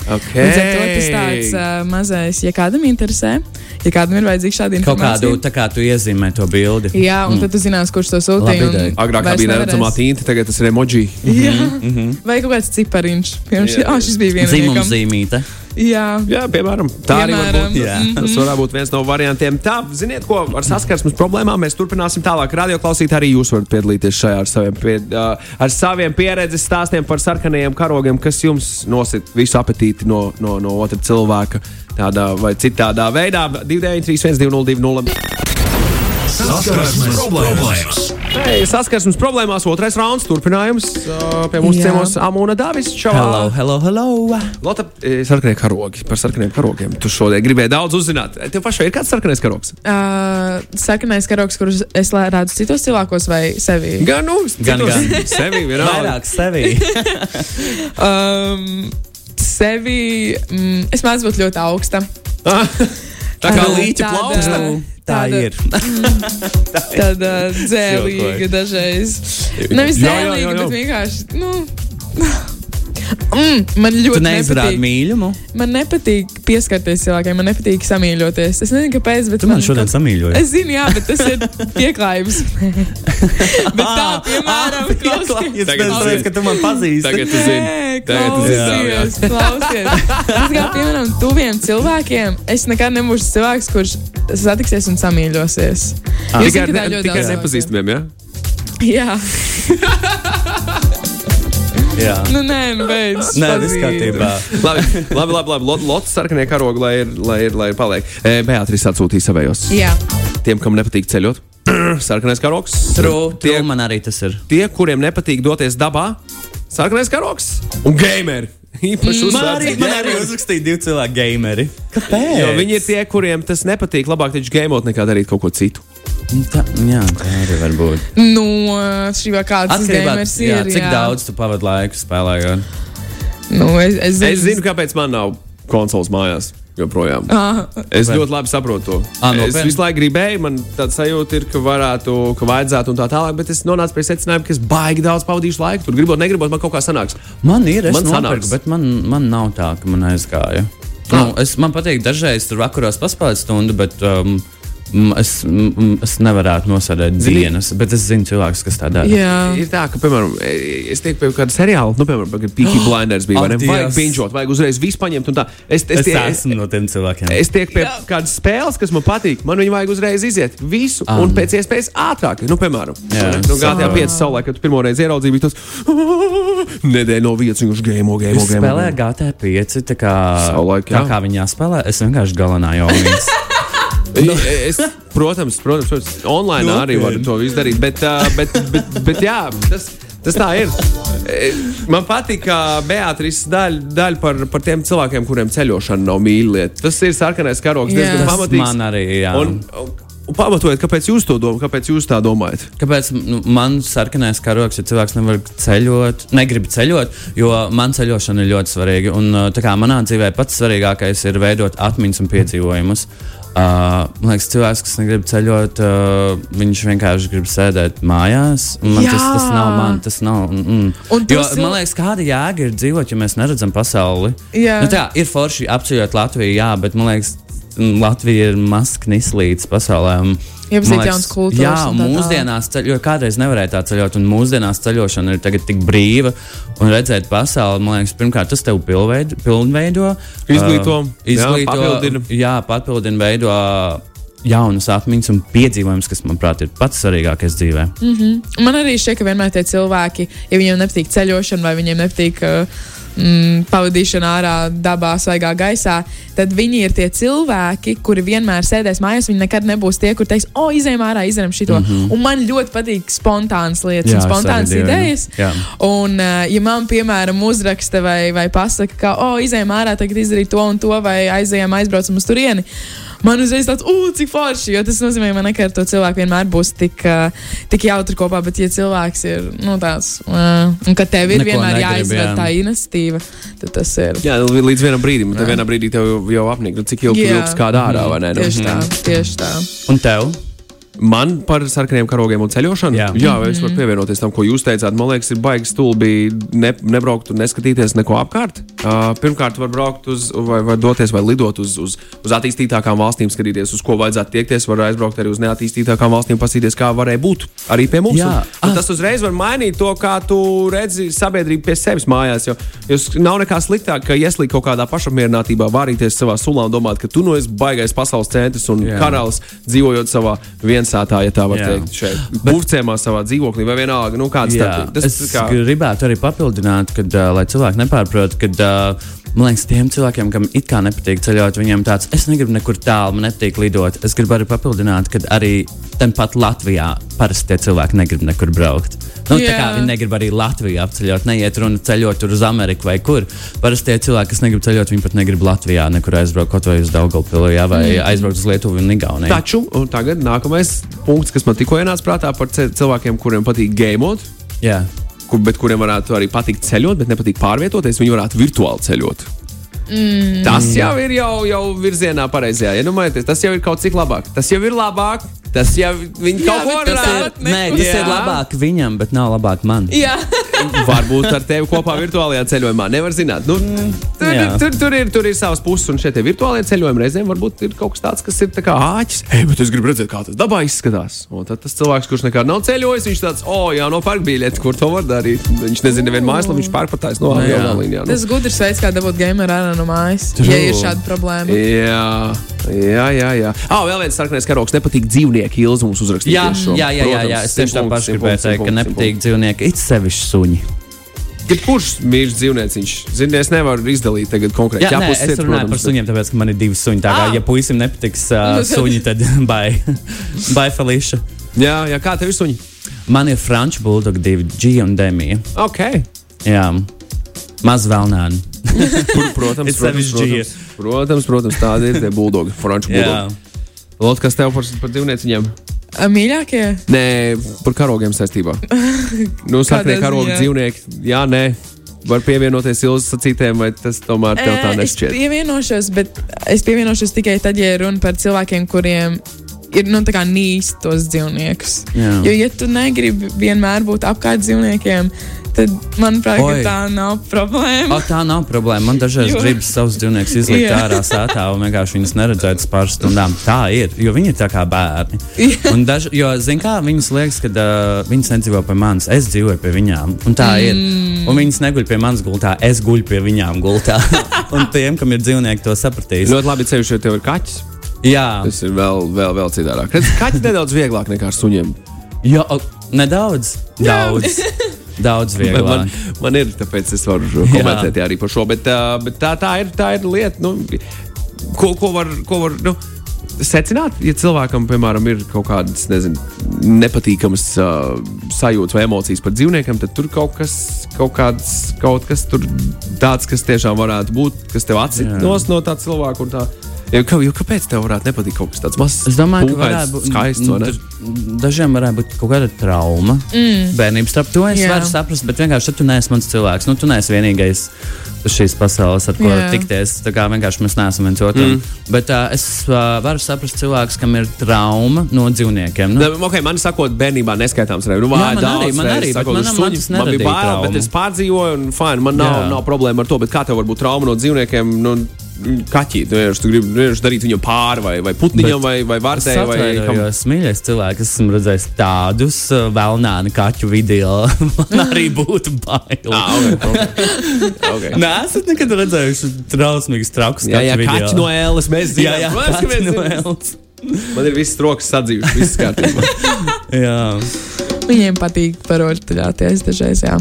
Jā. Okay. Līdz ar to tas tāds uh, mazais, ja kādam interesē, ja kādam ir vajadzīga šāda Kaut kādu, informācija. tā kā tu iezīmē to bildi. Jā, un mm. tad tu zināsi, kurš to sūtīja. Agrāk bija neredzamā tinta, tagad tas ir emoji. Jā, Mhm. vai kaut kāds cipariņš. Piemēram, Jā, šī, oh, šis bija viens Zīmuma zīmīte. Jā, Jā, piemēram, tā arī var Piemēram. būt. Jā. Tas varētu būt viens no variantiem. Tā, ziniet, ko ar saskarsmes problēmām mēs turpināsim tālāk. Radio klausīt, arī jūs varat piedalīties šajā ar saviem, pie, uh, ar saviem pieredzes stāstiem par sarkanajiem karogiem, kas jums nosit visu apetīti no, no, no otra cilvēka tādā vai citādā veidā. 293, 202, Saskarsmes problēmas. Hey, saskarsmes problēmās otrais rauns turpinājums. Uh, pie mums ciemos Amūna Dāvis. Hello, hello, hello! Lota, eh, sarkanie karogi, par sarkaniem karogiem. Tu šodien gribēji daudz uzzināt. Tev pašai ir kāds sarkanais karogs? uh, sarkanais karoks, kurus es redzu citos cilvēkos vai sevi. Gan, nu, Gan, citos gan. Sevi vienalga. Vairāk sevi. *laughs* Um, sevi mm, es mēdzu būt ļoti augsta. *laughs* Tā kā līķa plauksta. *laughs* Tā Tāda- ir. *laughs* Tāda dzēlīga dažreiz. Nevis jā, jā, dzēlīga, bet vienkārši. Nu, *laughs* Mm, man ļoti nepatīk. mīlumu. Man nepatīk pieskarties cilvēkiem, man nepatīk samīļoties. Es nezinu, kāpēc. bet Tu man kaut- šodien samīļoji. Es zinu, jā, bet tas ir *laughs* pieklājības. *laughs* bet tā, piemēram, klausies. Tagad Tas zini. ka tu man pazīsti. Tagad tu zini. Nē, Tagad tu zini, klausies, *laughs* klausies. Tas kā, piemēram, tuviem cilvēkiem, es nekad nebūšu cilvēks, kurš satiksies un samīļosies. Ah, Tikai, zināt, ne, tikai daudz nepazīstamiem, ja? Jā, Jā. nu nē, nu beidz. Nē, viss kārtībā. labi, labi, labi. labi. Lot, Lots sarkanie karogi, lai ir, lai ir, lai ir paliek. E, Beatrice atsūtīja savējos. Jā, Tiem, kam nepatīk ceļot, *clears throat* sarkanais karogs. True, Tie, true, man arī tas ir. tie, kuriem nepatīk doties dabā, sarkanais karogs un gameri. Īpaši Man arī, uzsvērts. man arī uzrakstīja divi cilvēki gameri. Kāpēc? Jo viņi ir tie, kuriem tas nepatīk. Labāk taču gamot nekā darīt kaut ko citu. Tā, jā, tā arī var būt. Nu, šī vai kāds Atkarībā gamers jā, ir. cik jā. daudz tu pavadi laiku spēlējot. Nu, es, es, Es zinu, kāpēc man nav konsoles mājās. Joprojām. Ah, Es Vai- ļoti labi saprotu to. Ā, es nopietni? visu laiku gribēju, man tāds sajūta ir, ka varētu, ka vajadzētu un tā tālāk, bet es nonācu pie secinājuma, ka es baigi daudz pavadīšu laiku. Tur gribot, negribot, man kaut kā sanāks. Man ir, es Man nopirku, bet man, man nav tā, ka man aizgāja. Nu, es, man patīk dažreiz tur vakaros paspēlēt stundu, bet um, es, es nevarētu nosēdēt Zini- dienas. Bet es zinu cilvēkus, kas tā dara. jā. Ir tā, ka, piemēram, es tieku pie kāda seriāla, nu, piemēram, Peaky *gasps* Blinders bija. Ak, Vajag binžot, vajag uzreiz visu paņemt. un tā. Es, es, Es tie- esmu no tiem cilvēkiem. Es tieku pie kādas spēles, kas man patīk. Man viņu vajag uzreiz iziet. Visu, Ah. un pēc iespējas ātrāk. Nu, piemēram, Jā. nu, GTA 5 saulē, kad tu pirmo reizi ieraudzīji, bija tas *laughs* nedēļa no vietas, viņš gēmo, gēmo, Es gēmo. spēlēju GTA 5, tā kā, Savulaik, tā jā. kā viņi spēlē. Es vienkārši galvenā jau viņas. *laughs* Nu, es, protams, protams, protams online Nopietni. arī varu to visu darīt. Bet, bet, bet, bet jā, tas, tas tā ir. Man patīk, ka Beatrice daļa daļ par, par tiem cilvēkiem, kuriem ceļošana nav mīļlieta. Tas ir sarkanais karogs, Jā. diezgan pamatīgs. man arī, jā. Un, un pamatojiet, kāpēc jūs to domājat, kāpēc jūs tā domājat? Kāpēc nu, man sarkanais karoks, ja cilvēks nevar ceļot, negrib ceļot, jo man ceļošana ir ļoti svarīga. Un, uh, tā kā manā dzīvē pats svarīgākais ir veidot atmiņas un piedzīvojumus. Uh, man liekas, cilvēks, kas negrib ceļot, uh, viņš vienkārši grib sēdēt mājās. un Man tas, tas nav man, tas nav. Mm, mm. Jo, sil- man liekas, kāda jēga ir dzīvot, ja mēs neredzam pasauli. Jā. Nu, tā, ir forši apceļot Latviju, jā, bet man liekas, Latvija ir mazs knislīts pasaulē. un Iepazīt jaunas kultūras Jā, tā mūsdienās ceļot, kādreiz nevarēja tā ceļot, un mūsdienās ceļošana ir tagad tik brīva un redzēt pasauli. Man liekas, pirmkārt, tas tev pilnveido. pilnveido Izglīto, uh, jā, izglīto, papildina. Jā, papildina, veido jaunas atmiņas un piedzīvojumus, kas, manuprāt, ir pats svarīgākais dzīvē. Mm. Man arī šķiet, ka vienmēr tie cilvēki, ja viņiem nepatīk ceļošana vai viņiem nepatīk uh, mm, pavadīšana ārā, dabā, svaigā gaisā, tad viņi ir tie cilvēki, kuri vienmēr sēdēs mājās. Viņi nekad nebūs tie, kur teiks, o, izējām ārā, izdarām šito. Mm -hmm. Un man ļoti patīk spontānas lietas Jā, un spontānas idejas. Jā. Un, uh, ja man, piemēram, uzraksta vai, vai pasaka, ka, o, izējām ārā, tagad izdarīt to un to, vai aizējām, aizbraucam uz turieni. Man uzreiz tāds, uh, cik forši, jo tas nozīmē, ka man nekad ar to cilvēku vienmēr būs tik, uh, tik jautri kopā, bet, ja cilvēks ir nu, tāds, uh, un ka tev ir Neko vienmēr negrib, jāizved jā. tā iniciatīva, tad tas ir. Jā, līdz vienam brīdim, tad vienā brīdī tev jau, apnika, nu, cik ilgi ilgs kādā ārā, vai ne? Nu, Tieši tā, tieši tā. Un tev? Man par sarkaniem karogiem un ceļošanu. Jā. Jā es varu pievienoties tam, ko jūs teicāt. Man liekas, ir baigi stulbi ne, nebraukt un neskatīties neko apkārt. Uh, pirmkārt, var braukt uz, vai, vai doties, vai lidot uz, uz, uz attīstītākām valstīm, skatīties, uz ko vajadzētu tiekties. Var aizbraukt arī uz neattīstītākām valstīm, paskatīties, kā varēja būt arī pie mums. Jā. Un, Ah. un tas uzreiz var mainīt to, kā tu redzi sabiedrību pie sevis mājās. Jo, jo nav nekā sliktāk, ka ieslīgt kaut kādā pašapmierinātībā, vārīties savā sulā un domāt, ka tu nu esi baigais pasaules centrs un Jā. karalis dzīvojot savā viensātā, ja tā var Jā. teikt, šeit būvcēmā savā dzīvoklī vai vienalga. Nu, tas es kā, gribētu arī papildināt, kad, uh, lai cilvēki nepārprot, ka uh, man liekas, tiem cilvēkiem, kam it kā nepatīk ceļot, viņiem tāds, es negribu nekur tālu, man nepatīk lidot. Es gribu arī papildināt, ka arī tāpat Latvijā parasti tie cilvēki negrib nekur braukt. Nu, tā kā viņi negrib arī Latviju apceļot, neiet runa ceļot uz Ameriku vai kur. Parasti tie cilvēki, kas negrib ceļot, viņi pat negrib Latvijā nekur aizbraukt, kaut vai uz Daugopili, vai mm. aizbraukt uz Lietuvu un Igauniju. Taču un tagad nākamais punkts, kas man tikko ienāca prātā par cilvēkiem, kuriem patīk gamot. Jā. Kur, bet kuriem varētu arī patikt ceļot, bet nepatīk pārvietoties, viņi varētu virtuāli ceļot. Mm. Tas jau ir jau, jau virzienā pareizajā. Ja, nu, mainies, tas jau ir kaut cik labāk. Tas jau ir labāk. Tas jau viņi Jā, kaut ko tāpat Nē, tas Jā. ir labāk viņam, bet nav labāk man. Jā, *laughs* Varbūt ar tevi kopā virtuālajā ceļojumā. Nevar zināt. Nu, tur, jā. ir, tur, tur, ir, tur ir savas puses, un šeit ir virtuālajie ceļojumi. Reizēm varbūt ir kaut kas tāds, kas ir tā kā āķis. Hei, bet es gribu redzēt, kā tas dabā izskatās. Un tad tas cilvēks, kurš nekad nav ceļojis, viņš tāds, o, jā, no parkbīļetes, kur to var darīt. Viņš nezina, nevienu mājaslapu, viņš pērkpatājs no Nu, jā. aviālīnijā. tas gudrs veids, kā dabūt gameru ārā no mājas, True. ja ir šāda problēma. Jā, jā, jā. jā. Ah, vēl viens sarkanais karoks. Nepatīk dzīvnieki. Ilzi mums uzrakstīja. Jā, šo. jā, jā, jā, jā. Protams, es tieši tā pašu gribēju teikt, ka nepatīk dzīvnieki, it sevišķi suņi. Jebkurš mīļš dzīvnieciņš. Zini, es nevaru izdalīt tagad konkrēti. Jā, nē, puses es runāju par protams, suņiem, tāpēc, ka man ir divi suņi. Tā kā, Ah! ja puisim nepatiks uh, suņi, tad *laughs* bai, bai Feliša. Jā, jā, kā tev ir suņi? Man ir franču buldogi divi, G un Demija. Ok. Jā, maz vēlnāni. Kur, protams, *laughs* protams, sevišķi protams, protams, protams, tādi ir tie buldogi, franču Jā. Lūdzu, kas tev par, par dzīvnieciņiem? Mīļākie? Nē, par karogiem saistībā. *laughs* Nu, karogu ziņā? dzīvnieki, jā, nē. Var pievienoties Ilzas sacītēm, vai tas tomēr tev tā Ē, Es nešķiet? pievienošos, bet es pievienošos tikai tad, ja ir runa par cilvēkiem, kuriem ir nu, tā kā nīst tos dzīvniekus. Jā. Jo, ja tu negribi vienmēr būt apkārt dzīvniekiem, tad, manuprāt, tā nav problēma. O, tā nav problēma. Man dažreiz Jo- gribas savus dzīvniekus izlikt Jā. ārā sētā un vienkārši viņus neredzēt uz pāris stundām. Tā ir, jo viņi ir tā kā bērni. Un Daž, jo, zin kā, viņas liekas, ka uh, viņas nedzīvo pie manis, es dzīvoju pie viņām. Un tā mm. ir. Un viņas neguļ pie manas gultā, es guļu pie viņām gultā. *laughs* un tiem, kam ir dzīvnieki, to sapratīs. Ļoti labi ceļš, jo tev ir kaķis. Jā, Tas ir vēl, vēl, vēl citādāk. Kaķis nedaudz vieglāk nekā ar suņiem. jo, o, nedaudz. Daudz. *laughs* Daudz Man, vieglāk. man, man ir, tāpēc es varu *laughs* komentēt jā, arī par šo. Bet, uh, bet tā, tā, ir, tā ir lieta, nu, ko, ko var. Ko var nu, Secināt, ja cilvēkam, piemēram, ir kaut kādas nezinu, nepatīkamas uh, sajūtas vai emocijas par dzīvniekiem, tad tur kaut kas, kaut kāds, kaut kas tur tāds, kas tiešām varētu būt, kas tev atsit no tā cilvēka. Tā. Jo, kā, jo kāpēc tev varētu nepatikt kaut kas tāds mazs? Es domāju, ka pūkains, varētu būt skaists. Dažiem varētu būt kaut kāda trauma. Mm. Bērnības trauma. To es Jā. varu saprast, bet vienkārši tu neesi mans cilvēks. Nu, tu neesi vienīgais šīs pasaules, ar ko Jā. tikties. Tā kā vienkārši mēs neesam viens otram. Mm. Bet uh, es uh, varu saprast cilvēkus, kam ir trauma no dzīvniekiem. Nu, Ne, Okay, man sakot, bērnībā neskaitāms reizes. Nu, Jā, vajag man daudz arī, man arī, bet sakot, man suņi. tas man bija bail, bet es pārdzīvoju, un fine, man nav, Jā. nav problēma ar to. Bet kā tev var būt trauma no dzīvniekiem? Nu, Kaķī, tu vienkārši tu gribi tu vienkārši darīt viņam pāri, vai, vai putniņam, vai, vai Es vārtei, vai kam. mīļais cilvēks, es esmu redzējis tādus uh, vēlnānu kaķu video. *laughs* Man arī būtu bail. Ah, okay, okay. okay. Nē, esat nekad redzējuši trausmīgus trakus. Jā, jā, kaķu video. kaķi no ēlas mēs Jā, zinām. jā, Protams, ka kaķi no ēlas. Man ir viss rokas sadzīves, viss kārtībā. *laughs* Jā. Viņiem patīk paroļķoties dažreiz. Jā.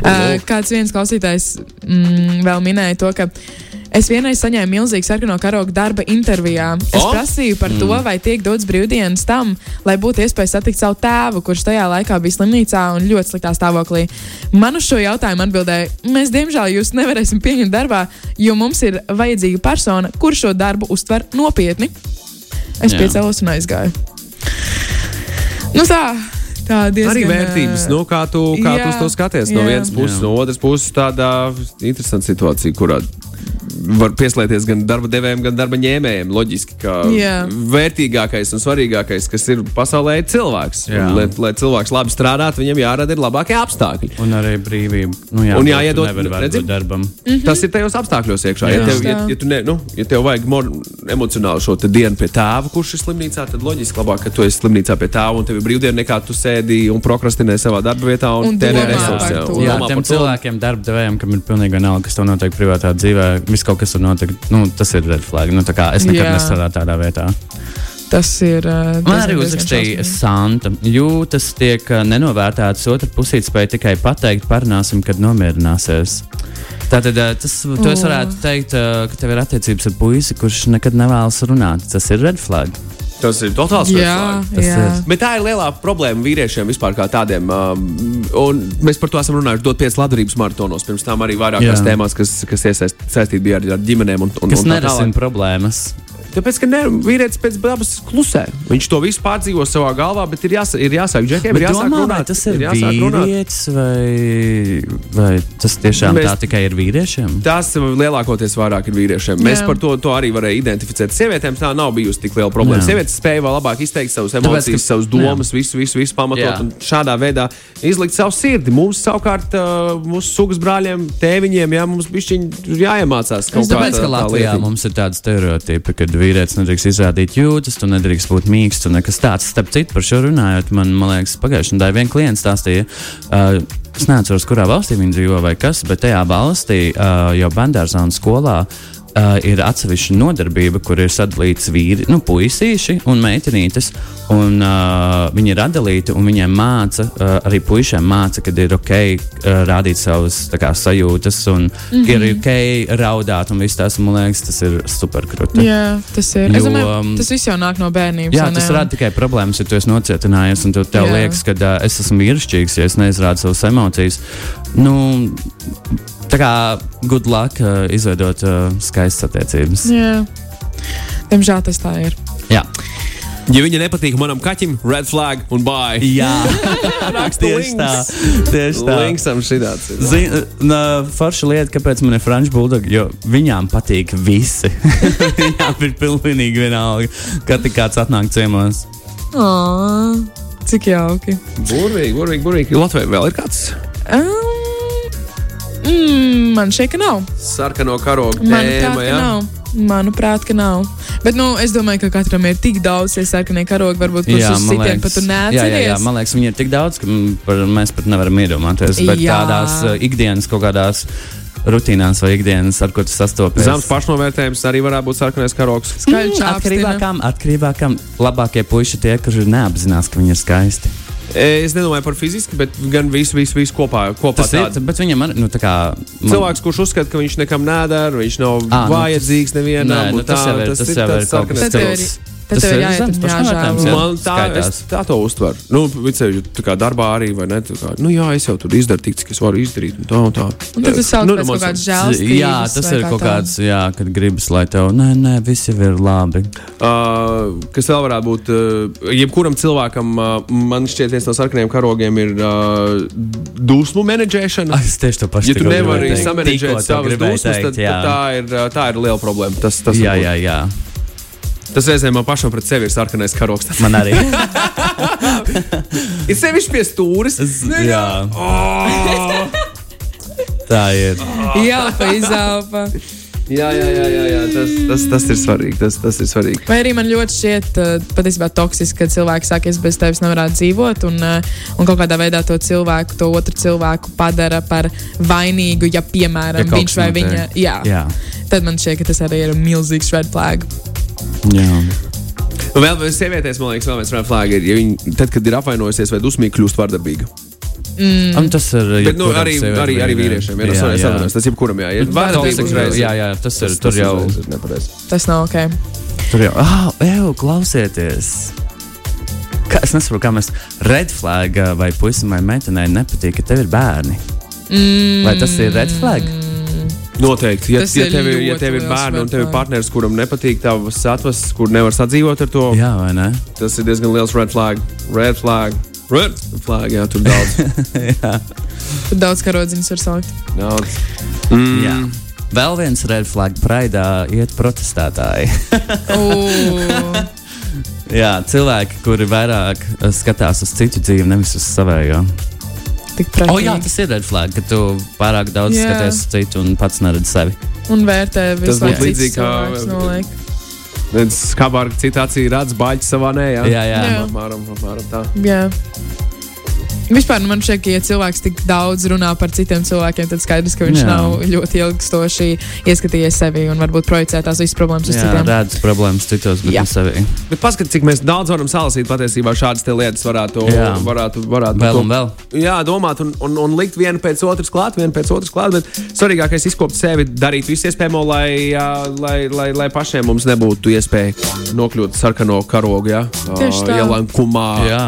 Uh, kāds viens klausītājs mm, vēl minēja to, ka. Es vienreiz saņēmu milzīgu sarkano karogu darba intervijā. Es O! prasīju par to, vai tiek dots brīvdienas tam, lai būtu iespēja satikt savu tēvu, kurš tajā laikā bija slimnīcā un ļoti sliktā stāvoklī. Man uz šo jautājumu atbildēja, mēs diemžēl jūs nevarēsim pieņemt darbā, jo mums ir vajadzīga persona, kurš šo darbu uztver nopietni. Es Jā. piecēlos un aizgāju. Nu tā, tā diezgan. Arī vērtības, nu, kā tu, kā tu jā, uz to skaties. No jā. vienas puses, Jā. no otras puses, tāda interesanta situācija, kurā var pieslēgties gan darba devējiem, gan darba ņēmējiem. Loģiski, ka Jā. vērtīgākais un svarīgākais, kas ir pasaulē, ir cilvēks. Un, lai, lai cilvēks labi strādātu, viņam jārada ir labākie apstākļi. Un arī brīvība. Nu, jā, Un jāiedod- darbam. Mm -hmm. Tas ir tajos apstākļos iekšā. Ja Jā. tev, ja, ja, tu ne, nu, ja tev vajag mor, emocionāli šo dienu pie tēva, kurš ir slimnīcā, tad loģiski labāk, ka tu esi slimnīcā pie tēva un tev ir brīvdiena, nekā tu sēdi un prokrastinē savā darba vietā un, Un tērē resursus. jā, to. Jā, tiem to. cilvēkiem, darba devējiem, kam ir pilnīgi vienalga, kas tev notiek privātā dzīvē, viss kaut kas tur notiek. Nu, tas ir red flag. Nu, es nekad nestrādāju tādā vietā. Tas ir. Uh, Man arī uzrakstīja. Santa. Jūtas tiek ā, nenovērtētas, otra pusīte spēja tikai pateikt, parunāsim, kad nomierināsies. Tātad ā, tas, varētu teikt, ā, ka tev ir attiecības ar puisi, kurš nekad nevēlas runāt. Tas ir red flag. Tas ir totāls ir. Bet tā ir lielā problēma vīriešiem vispār kā tādiem. Um, un mēs par to esam runājuši dot pieci labdarības maratonos. Pirms tam arī vairākās Jā. tēmās, kas, kas iesaist, saistīti bija ar, ar ģimenēm. Un, un, Kas un tā tālāk. problēmas. Tāpēc, ka ne, vīrietis pēc dabas klusē. Viņš to visu pārdzīvo savā galvā, bet ir, jās, ir jāsāk džekiem, Bet ir jāsāk domā, runāt. tas ir, ir jāsāk runāt. vīrietis vai, vai tas tiešām Mēs- Mēs... tā tikai ir vīriešiem? Tas lielākoties vairāk ir vīriešiem. Mēs Jā. par to, to arī varējām identificēt. Sievietēm tā nav bijusi tik liela problēma. Jā. Sievietes spēja vēl labāk izteikt savas Tāpēc, emocijas, ka- savas domas, visu, visu, visu pamatot Jā. un šādā veidā izlikt savu sirdi. Mums savukārt, uh, mūsu sugas brāļiem, tēviņiem, jā, mums bišķiņi ir jāiemācās kaut Es kā domāju, ka Latvijā mums ir tāda stereotipa, ka vīrietis nedrīkst izrādīt jūtas, tu nedrīkst būt mīksts un nekas tāds. Starp citu, par šo runājot, man, man liekas, pagājušajā gadā viens klients stāstīja. Uh, Es neatceros, kurā valstī viņi dzīvo vai kas, bet tajā valstī uh, jau bērngārzā un skolā uh, ir atsevišķa nodarbība, kur ir sadalīts vīri, nu, puisīši un meitenītes. Un, uh, viņi ir atdalīti un viņiem māca, uh, arī puišiem māca, kad ir ok uh, rādīt savas kā, sajūtas un mm -hmm. ir ok raudāt un viss tas, man liekas, tas ir superkrūti. Jā, tas ir. Jo, domāju, um, tas viss jau nāk no bērnības. Jā, tas rada tikai problēmas, ja tu esi nocietinājies un tu, tev Jā. liekas, ka uh, es esmu vīrišķīgs, ja es neizrādu savas emocijas. Nu, tā kā good luck uh, izveidot uh, skaistas attiecības. Jā. Diemžēl tas tā ir. Jā. Ja viņa nepatīk manam kaķim, red flag un bye. Jā, *laughs* tieši tā. Tieši tā. Linksam šitāds. ir. Zini, forša lieta, kāpēc man ir franču buldogi, jo viņām patīk visi. *laughs* viņām ir pilnīgi vienalga, kad tik kāds atnāk ciemos. Oh, cik jauki. Burvīgi, burvīgi, burvīgi. Latvijā vēl ir kāds Um, mm, man šeit ka nav. sarkano karogu Manuprāt, tēma. ka Ja? nav. Manuprāt, ka nav. Bet nu, es domāju, ka katram ir tik daudz tie sarkanie karogi, varbūt kurus uz citiem pat tu jā, jā, jā, neatceries. man liekas, viņi ir tik daudz, ka par, mēs pat nevaram iedomāties. Bet Jā. tādās uh, ikdienas kaut kādās rutīnās vai ikdienas, ar ko tu sastopies. Zemes pašnovērtējums arī varētu būt sarkanais karogs. Skaļš Atkarībā čāpstina. kam, atkarībā kam labākie puiši tie, kurši neapzinās, ka viņi ir skaisti. Es nedomāju par fiziski, bet gan visu, visu, visu kopā. kopā Tas ir, tādu. bet viņam arī, nu, tā kā. man- Cilvēks, kurš uzskata, ka viņš nekam nedara, viņš nav Ā, nu, vajadzīgs nevienam. Nē, nu, tas tā, jau ir, tas jau ir tāds kaut kas sarkanais Tad Tas ir ir jāiet un zemes pašnovērtējums, jāžēlo. jā. Man tā, es tā to uztveru. Nu, vicēju, tā kā darbā arī, vai ne? tā Kā, nu, jā, es jau tur izdaru tik, cik es varu izdarīt. Un tā, un tā. Un tad tu sauc Nu, pēc man kaut saka, žēlstības. Jā, tas ir kā kaut tā. kāds, jā, kad gribas, lai tev, nē, nē, viss jau ir labi. Uh, kas vēl varētu būt? Uh, jebkuram cilvēkam, uh, man šķiet, viens no sarkaniem karogiem ir uh, dusmu menedžēšana. Ai, Es tieši to pašu Ja tu nevari to savas dusmas, tad, jā. tad tā, ir, tā ir liela problēma. Tas, tas, Jā, jā, jā. Tas reizēm man pašam pret sevi ir sarkanais karogs. Tas Man arī. *laughs* ir sevišķi pie stūres. jā. Oh! Tā ir. Jā, pa izelpa. Jā, jā, jā, jā, jā. Tas, tas, tas ir svarīgi. Tas, tas ir svarīgi. Vai arī man ļoti šķiet uh, patiesībā toksiski, kad cilvēks saka, es bez tevis nevarētu dzīvot, un, uh, un kaut kādā veidā to cilvēku, to otru cilvēku padara par vainīgu, ja, piemēram, Ja viņš vai notiek. viņa. Jā. Jā. Tad man šķiet, ka tas arī ir milzīgs red flag. Jā. Un vēl viens sievietēs, man liekas, vēl viens red flag ir, ja viņi, tad, kad ir apvainojusies vai dusmīgi, kļūst vardarbīga. Mm. Un tas ir. Bet nu, arī, sievietei, arī, arī jā. vīriešiem. Jā, Jā, jā, jā. jā. Tas jebkuram jā. Uzreiz. Jā, jā, tas ir. Tas, Tur tas jau. ir nepareizi. Tas nav ok. Tur jau. Ah, eju, klausieties! Kā, es nesaprotu, kā mēs red flag vai puisim vai meitenei nepatīk, ka tev ir bērni. Mm. Vai tas ir red flag? Noteikti. Ja, Tas ja, tev, ir- ja tev ir bērni un tev ir partneris, kuram nepatīk tavs atvases, kur nevar sadzīvot ar to, Jā, vai ne? tas ir diezgan liels red flag. Red flag. Red flag, jā, tur daudz. *laughs* Tur daudz karodziņas var saukt. daudz. Mm. Jā. Vēl viens red flag praidā iet protestētāji. *laughs* Jā, cilvēki, kuri vairāk uh, skatās uz citu dzīvi, nevis uz savējo. Tik O, pretīgi. jā, tas ir red flag, ka tu pārāk daudz Jā. skaties uz citu un pats neredzi sevi. Un vērtē Tas visu laiku līdzīgi kā- cilvēkus noliek. Skabāk, cita acī redz baļķi savā nē, jā. Jā, jā. Jā. Apmēram, apmēram tā. Jā. Vispār nu, man šķiet, ka, ja cilvēks tik daudz runā par citiem cilvēkiem, tad skaidrs, ka viņš Jā. Jā. nav ļoti ilgstoši ieskatījies sevi un varbūt projicē tās visas problēmas uz Jā, citiem. redz problēmas citos, bet Jā. ne sevi. Bet paskatieties, cik mēs daudz varam salasīt patiesībā šādas te lietas varētu, Jā. varētu, varētu Vēl to- un vēl. Jā, domāt un, un, un likt vienu pēc otras klāt, vienu pēc otras klāt. Bet svarīgākais ir izkopt sevi, darīt visu iespējamo, lai, jā, lai, lai, lai pašiem mums nebūtu iespēja nokļūt sarkano karogu, ja, Tieši tā. ielankumā. Jā.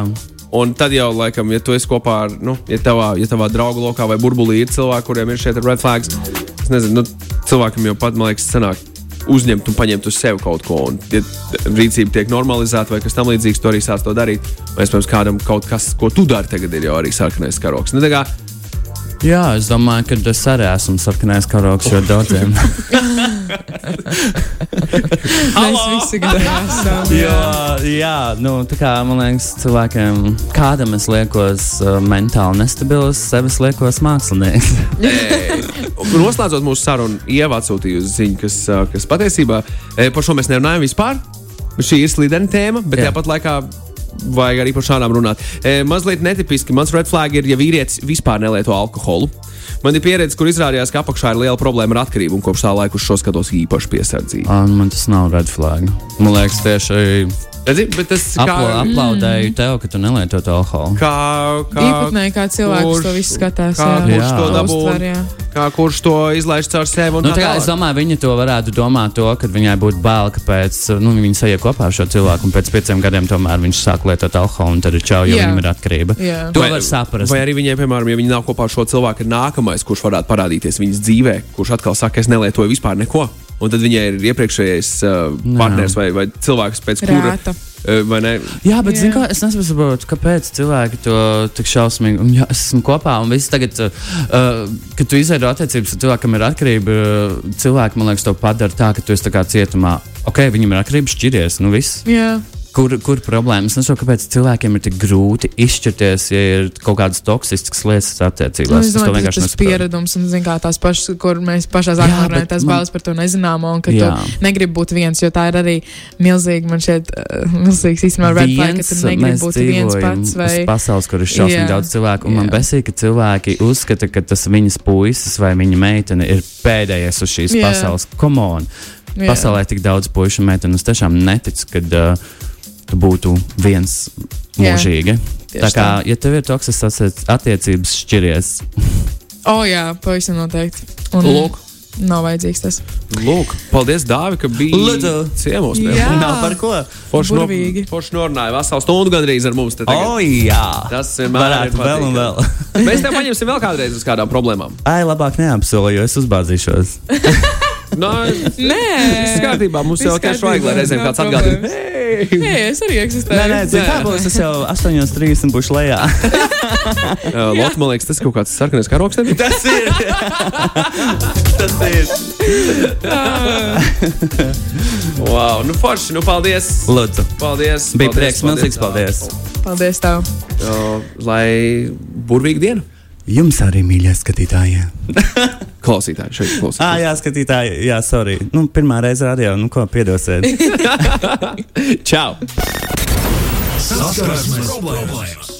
Un tad jau, laikam, ja tu esi kopā ar, nu, ja tavā, ja tavā draugu lokā vai burbulī ir cilvēki, kuriem ir šeit red flags, es nezinu, nu, cilvēkam jau pat, man liekas, sanāk uzņemt un paņemt uz sevi kaut ko. Un, ja rīcība tiek normalizēta vai kas tamlīdzīgs, tu arī sāc to darīt. Vai, iespējams, kādam kaut kas, ko tu dari tagad, ir jau arī sarkanais karoks. Nu, Jā, es domāju, ka es arī esmu sarkanais karoks ļoti daudziem. *laughs* Mēs visi esam. *laughs* jo, jā, nu, tā kā man liekas, cilvēkiem, kādam es liekos uh, mentāli nestabils, sevi es liekos mākslinieks. *laughs* Noslēdzot mūsu sarunu, uz ziņu, kas, ā, kas patiesībā par šo mēs nerunājam vispār. Šī ir slidena tēma, bet Jā. tāpat laikā vajag arī par šādām runāt. E, mazliet netipiski. Mans red flag ir, ja vīrietis vispār nelieto alkoholu. Man ir pieredze, kur izrādījās, ka apakšā ir liela problēma ar atkarību, un kopš tā laika uz šo skatos īpaši piesardzīgi. Un man tas nav red flag. Man liekas, tieši Redzi, bet tas kā, apla, aplaudēju tev, ka tu nelieto to alkoholu. kā, kā, Īpatnēji, kā cilvēks kurš- to visu skatās. kā jā. kurš Jā. to dabū, Uztver, jā. kā kurš to izlaiž caur sevi. un Nu, tā tā kā, es domāju, viņi to varētu domāt, to, kad viņai būtu bail, ka pēc nu, viņa sajūta kopā ar šo cilvēku, un pēc pieciem gadiem tomēr viņš sāk lietot alkoholu, un tad ir čau, jo viņam ir atkarība. Jā. To Vai- var saprast. Vai arī viņai, piemēram, ja viņi nav kopā ar šo cilvēku, ir nākamais, kurš varētu parādīties viņas dzīvē, kurš atkal saka, es nelietoju vispār neko. Un tad viņai ir iepriekšējais uh, partneris vai, vai cilvēks, pēc kura, Rēta. Vai ne? Jā, bet Jā. kā, es nesaprotu, kāpēc cilvēki to tik šausmīgi. Un, jā, es esmu kopā, un viss tagad, uh, kad tu izveido attiecības ar cilvēku, kam ir atkarība, uh, cilvēki man liekas, to padara tā, ka tu esi tā kā cietumā. Ok, viņam ir atkarība, šķiries, nu viss. Jā. Kur, kur problēma? Es nesaprotu, kāpēc cilvēkiem ir tik grūti izšķirties, ja ir kaut kādas toksiskas lietas Nu, attiecībās. es Es domāju, vienkārši tas ir pieredums, un zin, kā, tās pašas, kur mēs pašā sākumā bet runājām, tās man- bailes par to nezināmo, un ka Jā. tu negribi būt viens, jo tā ir arī milzīga, man šeit, uh, milzīgs īstenībā red flag, ka tu negribi būt viens pats. Vai... pasaules, kur ir šausmīgi daudz cilvēku. Un man Jā. besīk, ka cilvēki uzskata, ka tas viņas puisis vai viņa meitene ir pēdējais uz šīs Jā. pasaules. Come on! Jā. Pasaulē tik daudz puišu un meitenu. Es tiešām neticu, ka uh, tu būtu viens Jā. mūžīgi. Tieši Tā kā, tā. ja tev ir toksiskas attiecības, šķiries. O, jā, pavisam noteikti. Un Lūk. Nav vajadzīgs tas. Lūk, paldies, Dāvi, ka biji Lūdzu. ciemos. Jā. Nav par ko. Forši, no, burvīgi. forši norunāja veselu stundu gandrīz ar mums. te tagad. O, jā! Tas vienmēr ir Varētu vēl un vēl. Mēs tev paņemsim vēl kādreiz uz kādām problēmām. Ai, labāk neapsolu, jo es uzbāzīšos. *laughs* Nē, Nē, viss kārtībā. Mums jau tiešām vajag, lai reizēm kāds atgādina. Hei! Nē, es arī eksistēju. Nē, nē, zini, kā būs. Es jau 8.30 būšu lejā. *laughs* Lotte, man liekas, tas kaut kāds sarkanais karoks. *laughs* Tas ir. Tas ir. Wow, nu forši, nu paldies. Lūdzu. Paldies. Bija prieks, milzīgs paldies. Paldies tev. Lai burvīga diena. Jums arī mīļie skatītāji. *laughs* Klausītāji, šeit Ah, klausītāji. jā, skatītāji, jā, sorry. Nu, pirmā reize radio, nu ko piedosiet. *laughs* Čau! Saskarsmes problēmas!